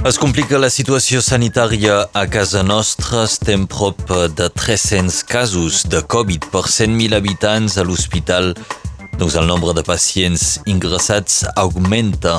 Es complica la situació sanitària a casa nostra. Estem prop de 300 casos de Covid per 100.000 habitants a l'hospital. Doncs el nombre de pacients ingressats augmenta.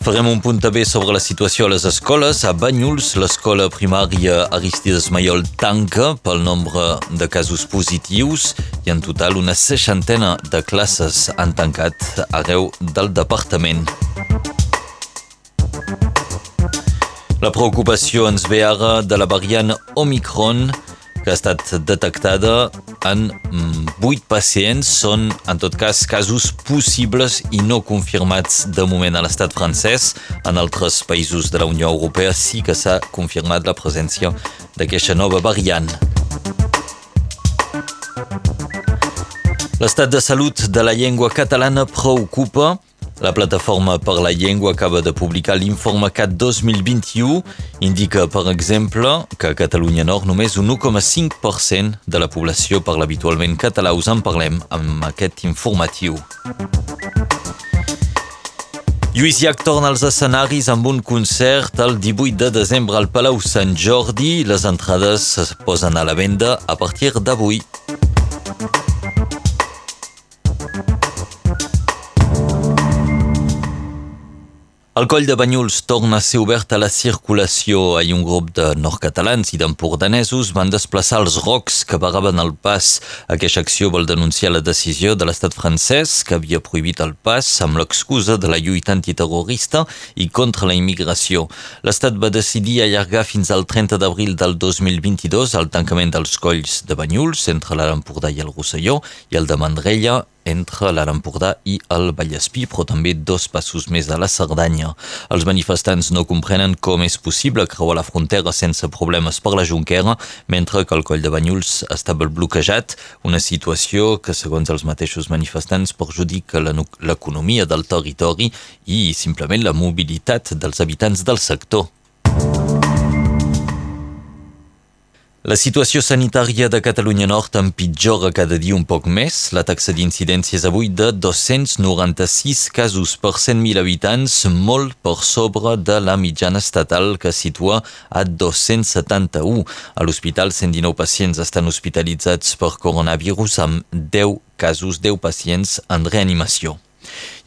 Farem un punt també sobre la situació a les escoles. A Banyuls, l'escola primària Aristides Mayol tanca pel nombre de casos positius i en total una seixantena de classes han tancat arreu del departament. La preocupació ens ve ara de la variant Omicron, que ha estat detectada en 8 mm, pacients. Són, en tot cas, casos possibles i no confirmats de moment a l'estat francès. En altres països de la Unió Europea sí que s'ha confirmat la presència d'aquesta nova variant. L'estat de salut de la llengua catalana preocupa. La plataforma per la llengua acaba de publicar l'informe CAT 2021. Indica, per exemple, que a Catalunya Nord només un 1,5% de la població parla habitualment català. Us en parlem amb aquest informatiu. Lluís Llach torna als escenaris amb un concert el 18 de desembre al Palau Sant Jordi. Les entrades es posen a la venda a partir d'avui. El coll de Banyuls torna a ser obert a la circulació. Ahir un grup de nord-catalans i d'empordanesos van desplaçar els rocs que vagaven el pas. Aquesta acció vol denunciar la decisió de l'estat francès que havia prohibit el pas amb l'excusa de la lluita antiterrorista i contra la immigració. L'estat va decidir allargar fins al 30 d'abril del 2022 el tancament dels colls de Banyuls entre l'Alt Empordà i el Rosselló i el de Mandrella entre l'Alt Empordà i el Vallespí, però també dos passos més a la Cerdanya. Els manifestants no comprenen com és possible creuar la frontera sense problemes per la Junquera, mentre que el coll de Banyuls estava bloquejat, una situació que, segons els mateixos manifestants, perjudica l'economia del territori i simplement la mobilitat dels habitants del sector. La situació sanitària de Catalunya Nord empitjora cada dia un poc més. La taxa d'incidència és avui de 296 casos per 100.000 habitants, molt per sobre de la mitjana estatal que situa a 271. A l'hospital, 119 pacients estan hospitalitzats per coronavirus amb 10 casos, 10 pacients en reanimació.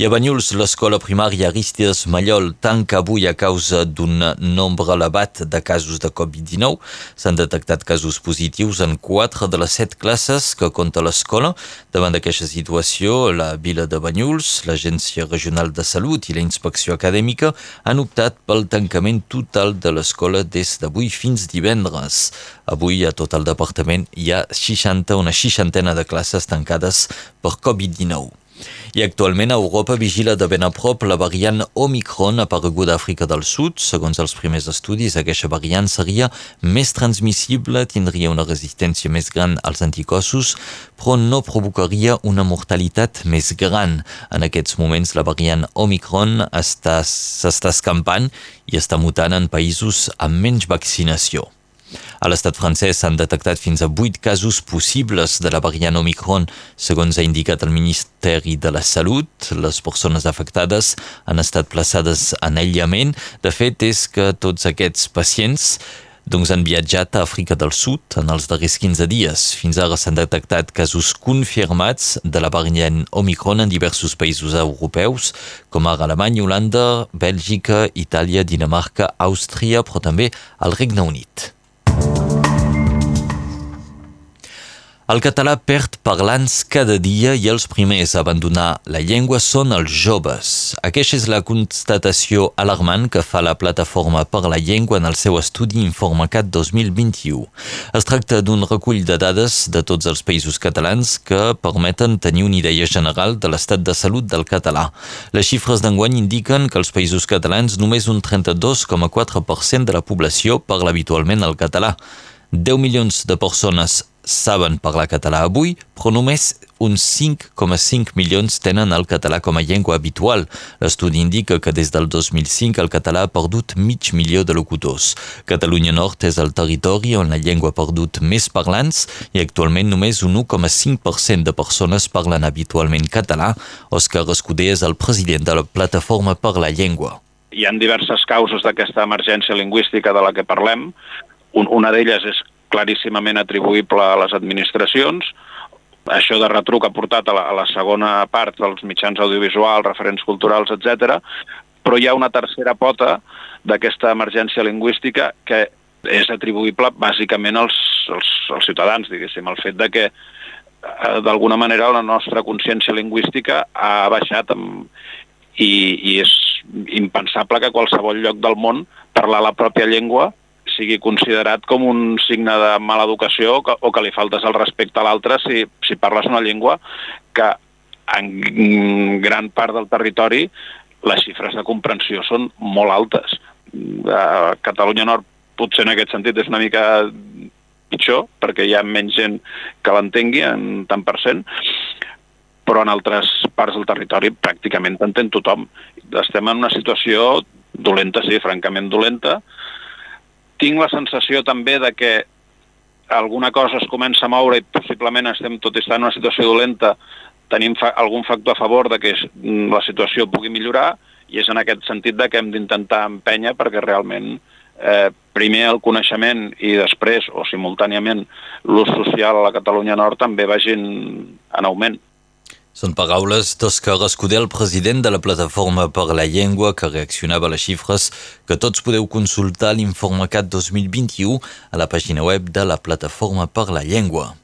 I a Banyuls, l'escola primària Aristides Mallol tanca avui a causa d'un nombre elevat de casos de Covid-19. S'han detectat casos positius en quatre de les set classes que compta l'escola. Davant d'aquesta situació, la vila de Banyuls, l'Agència Regional de Salut i la Inspecció Acadèmica han optat pel tancament total de l'escola des d'avui fins divendres. Avui a tot el departament hi ha 60, una seixantena de classes tancades per Covid-19. I actualment Europa vigila de ben a prop la variant Omicron apareguda a Àfrica del Sud. Segons els primers estudis, aquesta variant seria més transmissible, tindria una resistència més gran als anticossos, però no provocaria una mortalitat més gran. En aquests moments la variant Omicron s'està escampant i està mutant en països amb menys vaccinació. A l'estat francès s'han detectat fins a 8 casos possibles de la variant Omicron, segons ha indicat el Ministeri de la Salut. Les persones afectades han estat plaçades en aïllament. De fet, és que tots aquests pacients doncs han viatjat a Àfrica del Sud en els darrers 15 dies. Fins ara s'han detectat casos confirmats de la variant Omicron en diversos països europeus, com ara Alemanya, Holanda, Bèlgica, Itàlia, Dinamarca, Àustria, però també el Regne Unit. El català perd parlants cada dia i els primers a abandonar la llengua són els joves. Aquesta és la constatació alarmant que fa la Plataforma per la Llengua en el seu estudi Informacat 2021. Es tracta d'un recull de dades de tots els països catalans que permeten tenir una idea general de l'estat de salut del català. Les xifres d'enguany indiquen que als països catalans només un 32,4% de la població parla habitualment el català. 10 milions de persones saben parlar català avui, però només uns 5,5 milions tenen el català com a llengua habitual. L'estudi indica que des del 2005 el català ha perdut mig milió de locutors. Catalunya Nord és el territori on la llengua ha perdut més parlants i actualment només un 1,5% de persones parlen habitualment català. Òscar Escudé és el president de la Plataforma per la Llengua. hi han diverses causes d'aquesta emergència lingüística de la que parlem. Un, una d'elles és claríssimament atribuïble a les administracions, això de retruc ha portat a la, a la segona part dels mitjans audiovisuals, referents culturals, etc. però hi ha una tercera pota d'aquesta emergència lingüística que és atribuïble bàsicament als, als, als ciutadans, diguéssim, el fet de que eh, d'alguna manera la nostra consciència lingüística ha baixat amb, i, i és impensable que a qualsevol lloc del món parlar la pròpia llengua sigui considerat com un signe de mala educació o que, o que li faltes el respecte a l'altre si, si parles una llengua que en gran part del territori les xifres de comprensió són molt altes. A Catalunya Nord potser en aquest sentit és una mica pitjor, perquè hi ha menys gent que l'entengui en tant per cent, però en altres parts del territori pràcticament t'entén tothom. Estem en una situació dolenta, sí, francament dolenta. Tinc la sensació també de que alguna cosa es comença a moure i possiblement estem tot i estar en una situació dolenta tenim fa algun factor a favor de que la situació pugui millorar i és en aquest sentit de que hem d'intentar empènyer perquè realment eh, primer el coneixement i després, o simultàniament, l'ús social a la Catalunya Nord també vagin en augment. Són paraules d'Òscar Escudé, el president de la Plataforma per la Llengua, que reaccionava a les xifres que tots podeu consultar a l'informe CAT 2021 a la pàgina web de la Plataforma per la Llengua.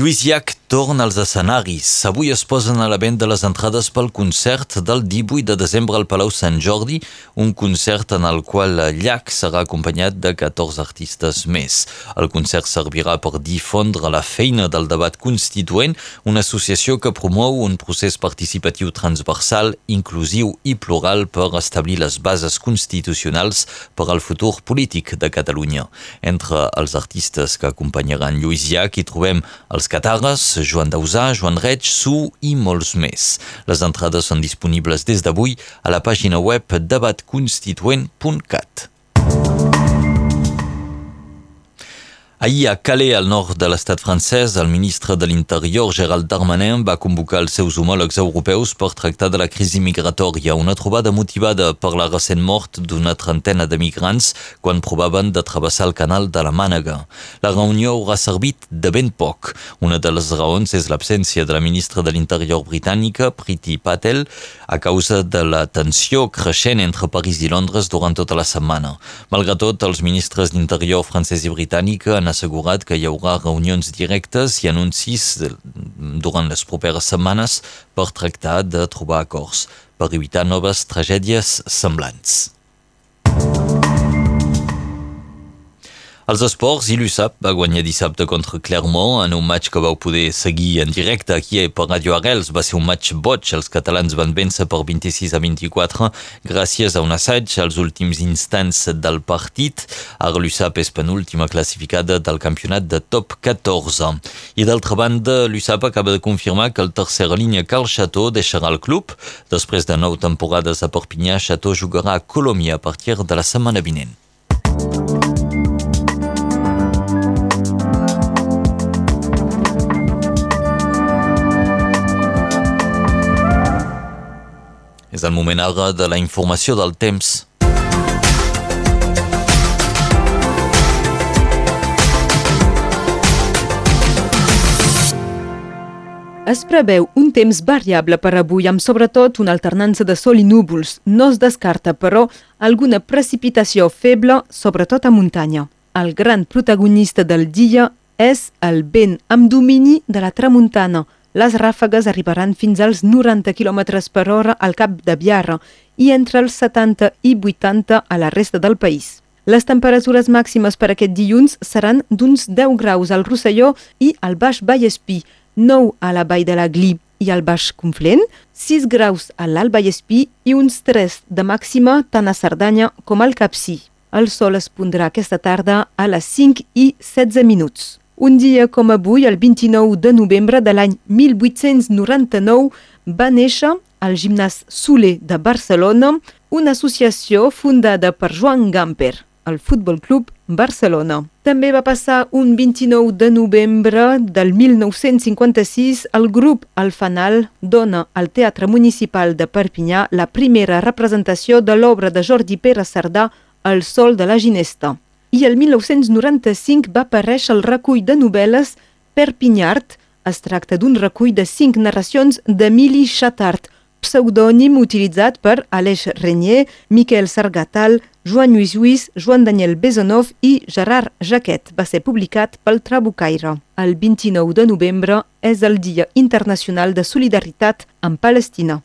Lluís Llach torna als escenaris. Avui es posen a la venda les entrades pel concert del 18 de desembre al Palau Sant Jordi, un concert en el qual Llach serà acompanyat de 14 artistes més. El concert servirà per difondre la feina del debat constituent, una associació que promou un procés participatiu transversal, inclusiu i plural per establir les bases constitucionals per al futur polític de Catalunya. Entre els artistes que acompanyaran Lluís Llach hi trobem els Catarres, Joan Dausà, Joan Reig, Su i molts més. Les entrades són disponibles des d'avui a la pàgina web debatconstituent.cat. Ahir a Calais, al nord de l'estat francès, el ministre de l'Interior, Gérald Darmanin, va convocar els seus homòlegs europeus per tractar de la crisi migratòria, una trobada motivada per la recent mort d'una trentena de migrants quan provaven de travessar el canal de la Mànega. La reunió haurà servit de ben poc. Una de les raons és l'absència de la ministra de l'Interior britànica, Priti Patel, a causa de la tensió creixent entre París i Londres durant tota la setmana. Malgrat tot, els ministres d'Interior francès i britànica han assegurat que hi haurà reunions directes i anuncis durant les properes setmanes per tractar de trobar acords per evitar noves tragèdies semblants. Els esports i l'USAP va guanyar dissabte contra Clermont en un match que vau poder seguir en directe aquí per Radio Arrels. Va ser un match boig. Els catalans van vèncer per 26 a 24 gràcies a un assaig als últims instants del partit. Ara l'USAP és penúltima classificada del campionat de top 14. I d'altra banda, l'USAP acaba de confirmar que el tercera línia Carl Chateau deixarà el club. Després de nou temporades a Perpinyà, Chateau jugarà a Colòmbia a partir de la setmana vinent. El moment ara de la informació del temps. Es preveu un temps variable per avui amb sobretot una alternança de sol i núvols. No es descarta, però, alguna precipitació feble, sobretot a muntanya. El gran protagonista del dia és el vent amb domini de la tramuntana, les ràfegues arribaran fins als 90 km per hora al cap de Biarra i entre els 70 i 80 a la resta del país. Les temperatures màximes per aquest dilluns seran d'uns 10 graus al Rosselló i al Baix Vallespí, 9 a la Vall de la Glip i al Baix Conflent, 6 graus a l'Alt Vallespí i uns 3 de màxima tant a Cerdanya com al Capcí. El sol es pondrà aquesta tarda a les 5 i 16 minuts. Un dia com avui, el 29 de novembre de l'any 1899, va néixer al gimnàs Soler de Barcelona una associació fundada per Joan Gamper. al Futbol Club Barcelona. També va passar un 29 de novembre del 1956 el grup Alfanal dona al Teatre Municipal de Perpinyà la primera representació de l'obra de Jordi Pere Cerdà El sol de la ginesta. I el 1995 va aparèixer el recull de novel·les Perpinyart. Es tracta d'un recull de cinc narracions d'Emili Chatart, pseudònim utilitzat per Aleix Renyer, Miquel Sargatal, Joan Lluís Lluís, Joan Daniel Besonov i Gerard Jaquet. Va ser publicat pel Trabucaire. El 29 de novembre és el Dia Internacional de Solidaritat amb Palestina.